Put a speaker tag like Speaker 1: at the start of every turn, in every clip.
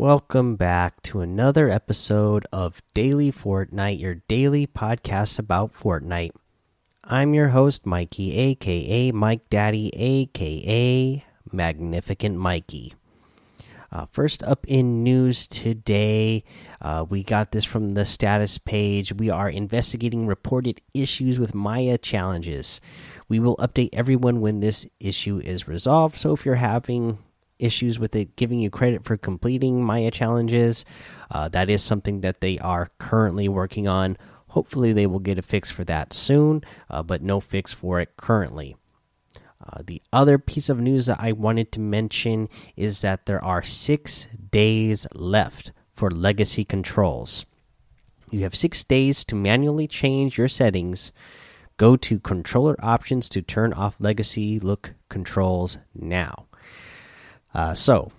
Speaker 1: Welcome back to another episode of Daily Fortnite, your daily podcast about Fortnite. I'm your host, Mikey, aka Mike Daddy, aka Magnificent Mikey. Uh, first up in news today, uh, we got this from the status page. We are investigating reported issues with Maya challenges. We will update everyone when this issue is resolved. So if you're having issues with it giving you credit for completing Maya challenges. Uh, that is something that they are currently working on. Hopefully, they will get a fix for that soon, uh, but no fix for it currently. Uh, the other piece of news that I wanted to mention is that there are six days left for legacy controls. You have six days to manually change your settings. Go to controller options to turn off legacy look controls now. Uh, so,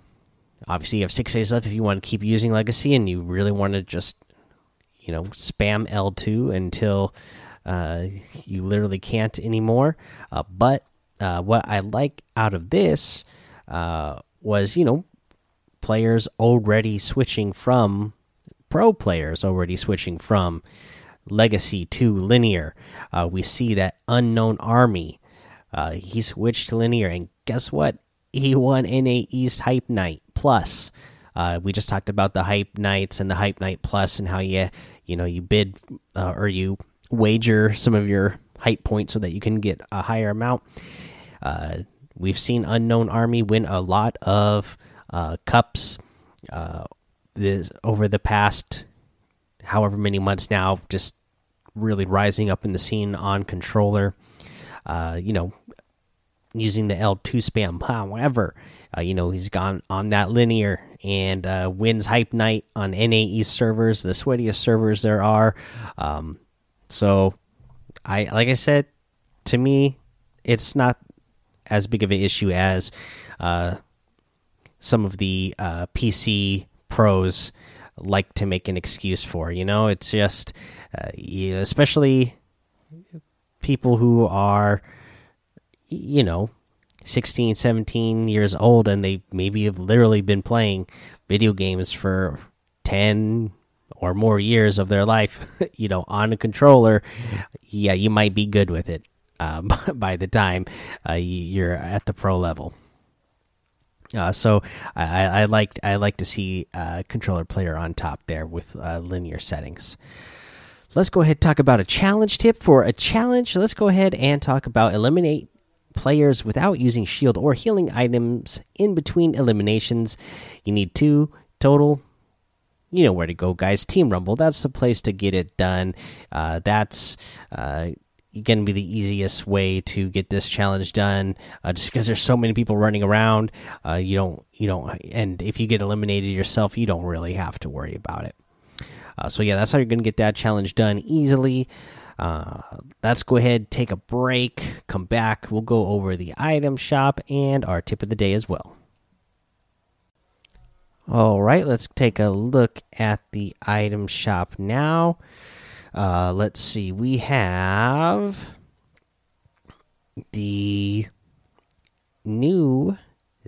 Speaker 1: obviously, you have six days left if you want to keep using Legacy and you really want to just, you know, spam L2 until uh, you literally can't anymore. Uh, but uh, what I like out of this uh, was, you know, players already switching from pro players already switching from legacy to linear. Uh, we see that unknown army. he switched to linear, and guess what? He won NA East Hype Night Plus. Uh, we just talked about the Hype Nights and the Hype Night Plus and how you you know you bid uh, or you wager some of your hype points so that you can get a higher amount. Uh, we've seen Unknown Army win a lot of uh, cups uh, this over the past however many months now, just really rising up in the scene on controller. Uh, you know, using the L2 spam. However, uh, you know, he's gone on that linear and uh, wins Hype Night on NAE servers, the sweatiest servers there are. Um, so, I like I said, to me, it's not as big of an issue as uh, some of the uh, PC pros like to make an excuse for. You know, it's just, uh, you know, especially people who are you know 16 17 years old and they maybe have literally been playing video games for 10 or more years of their life you know on a controller yeah you might be good with it uh, by the time uh, you're at the pro level uh, so I, I like I like to see uh, controller player on top there with uh, linear settings. Let's go ahead and talk about a challenge tip for a challenge. Let's go ahead and talk about eliminate players without using shield or healing items in between eliminations. You need two total. You know where to go, guys. Team Rumble, that's the place to get it done. Uh, that's uh, going to be the easiest way to get this challenge done uh, just because there's so many people running around uh, you don't you don't and if you get eliminated yourself you don't really have to worry about it uh, so yeah that's how you're gonna get that challenge done easily uh, let's go ahead, take a break, come back. We'll go over the item shop and our tip of the day as well. All right, let's take a look at the item shop now. Uh, let's see, we have the new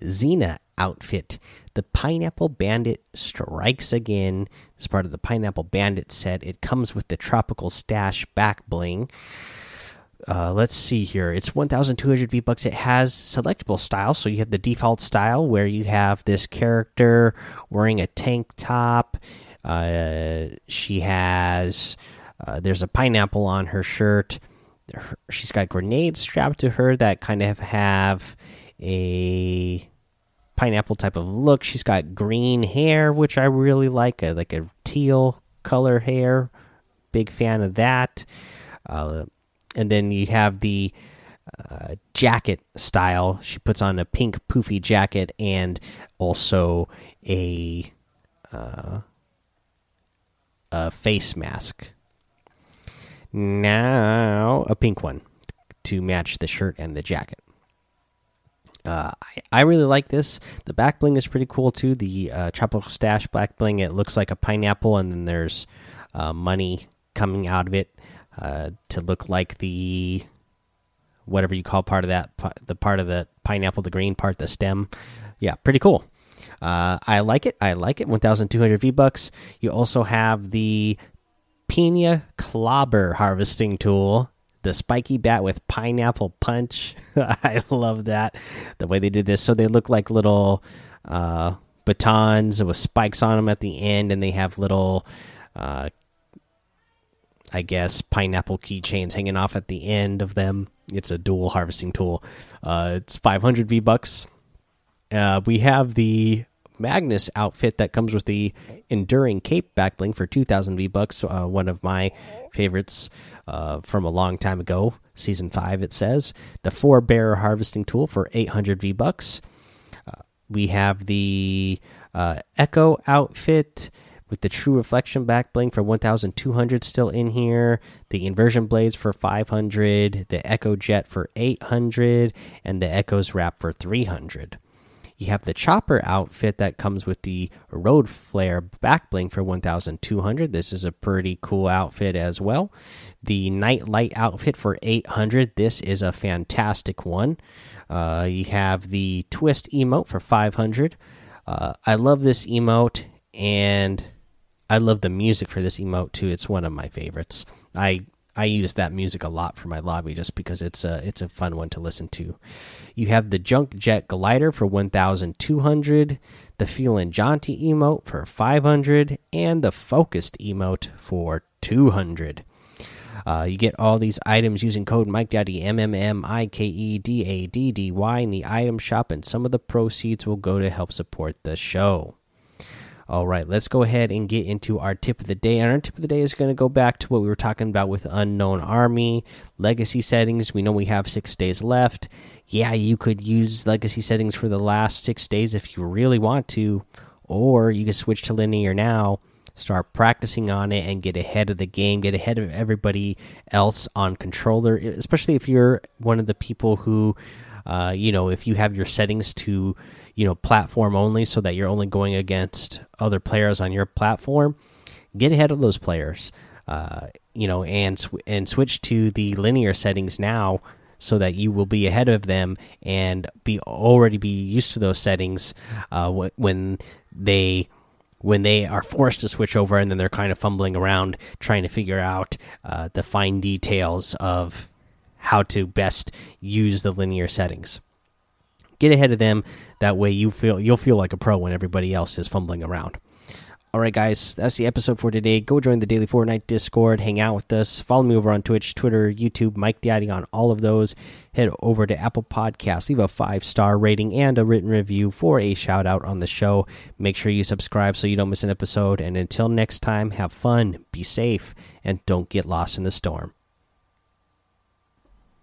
Speaker 1: Zina outfit. The Pineapple Bandit strikes again. As part of the Pineapple Bandit set, it comes with the Tropical Stash back bling. Uh, let's see here. It's 1,200 V bucks. It has selectable style, so you have the default style where you have this character wearing a tank top. Uh, she has uh, there's a pineapple on her shirt. She's got grenades strapped to her that kind of have a pineapple type of look. She's got green hair, which I really like, a, like a teal color hair. Big fan of that. Uh, and then you have the uh, jacket style. She puts on a pink poofy jacket and also a uh, a face mask. Now a pink one to match the shirt and the jacket. Uh, I, I really like this. The back bling is pretty cool too. The uh, tropical stash back bling. It looks like a pineapple, and then there's uh, money coming out of it uh, to look like the whatever you call part of that the part of the pineapple, the green part, the stem. Yeah, pretty cool. Uh, I like it. I like it. 1,200 V bucks. You also have the Pina Clobber harvesting tool, the spiky bat with pineapple punch. I love that the way they did this. So they look like little uh, batons with spikes on them at the end, and they have little, uh, I guess, pineapple keychains hanging off at the end of them. It's a dual harvesting tool. Uh, it's 500 V bucks. Uh, we have the Magnus outfit that comes with the Enduring Cape backbling for 2,000 V bucks. Uh, one of my favorites uh, from a long time ago, season five. It says the Four Bearer Harvesting Tool for 800 V bucks. Uh, we have the uh, Echo outfit with the True Reflection backbling for 1,200 still in here. The Inversion Blades for 500. The Echo Jet for 800, and the Echo's Wrap for 300. You have the chopper outfit that comes with the road flare back bling for 1200. This is a pretty cool outfit as well. The Nite Lite outfit for 800. This is a fantastic one. Uh, you have the twist emote for 500. Uh, I love this emote and I love the music for this emote too. It's one of my favorites. I I use that music a lot for my lobby just because it's a it's a fun one to listen to. You have the Junk Jet Glider for 1200, the Feelin' Jaunty emote for 500, and the Focused emote for 200. Uh, you get all these items using code Mike Daddy M M M I K E D A D D Y in the item shop, and some of the proceeds will go to help support the show. All right, let's go ahead and get into our tip of the day. And our tip of the day is going to go back to what we were talking about with Unknown Army legacy settings. We know we have six days left. Yeah, you could use legacy settings for the last six days if you really want to, or you can switch to linear now, start practicing on it, and get ahead of the game, get ahead of everybody else on controller, especially if you're one of the people who, uh, you know, if you have your settings to you know platform only so that you're only going against other players on your platform get ahead of those players uh, you know and and switch to the linear settings now so that you will be ahead of them and be already be used to those settings uh, when they when they are forced to switch over and then they're kind of fumbling around trying to figure out uh, the fine details of how to best use the linear settings Get ahead of them. That way you feel you'll feel like a pro when everybody else is fumbling around. All right, guys, that's the episode for today. Go join the Daily Fortnite Discord, hang out with us. Follow me over on Twitch, Twitter, YouTube, Mike Daddy on all of those. Head over to Apple Podcasts, leave a five star rating and a written review for a shout out on the show. Make sure you subscribe so you don't miss an episode. And until next time, have fun, be safe, and don't get lost in the storm.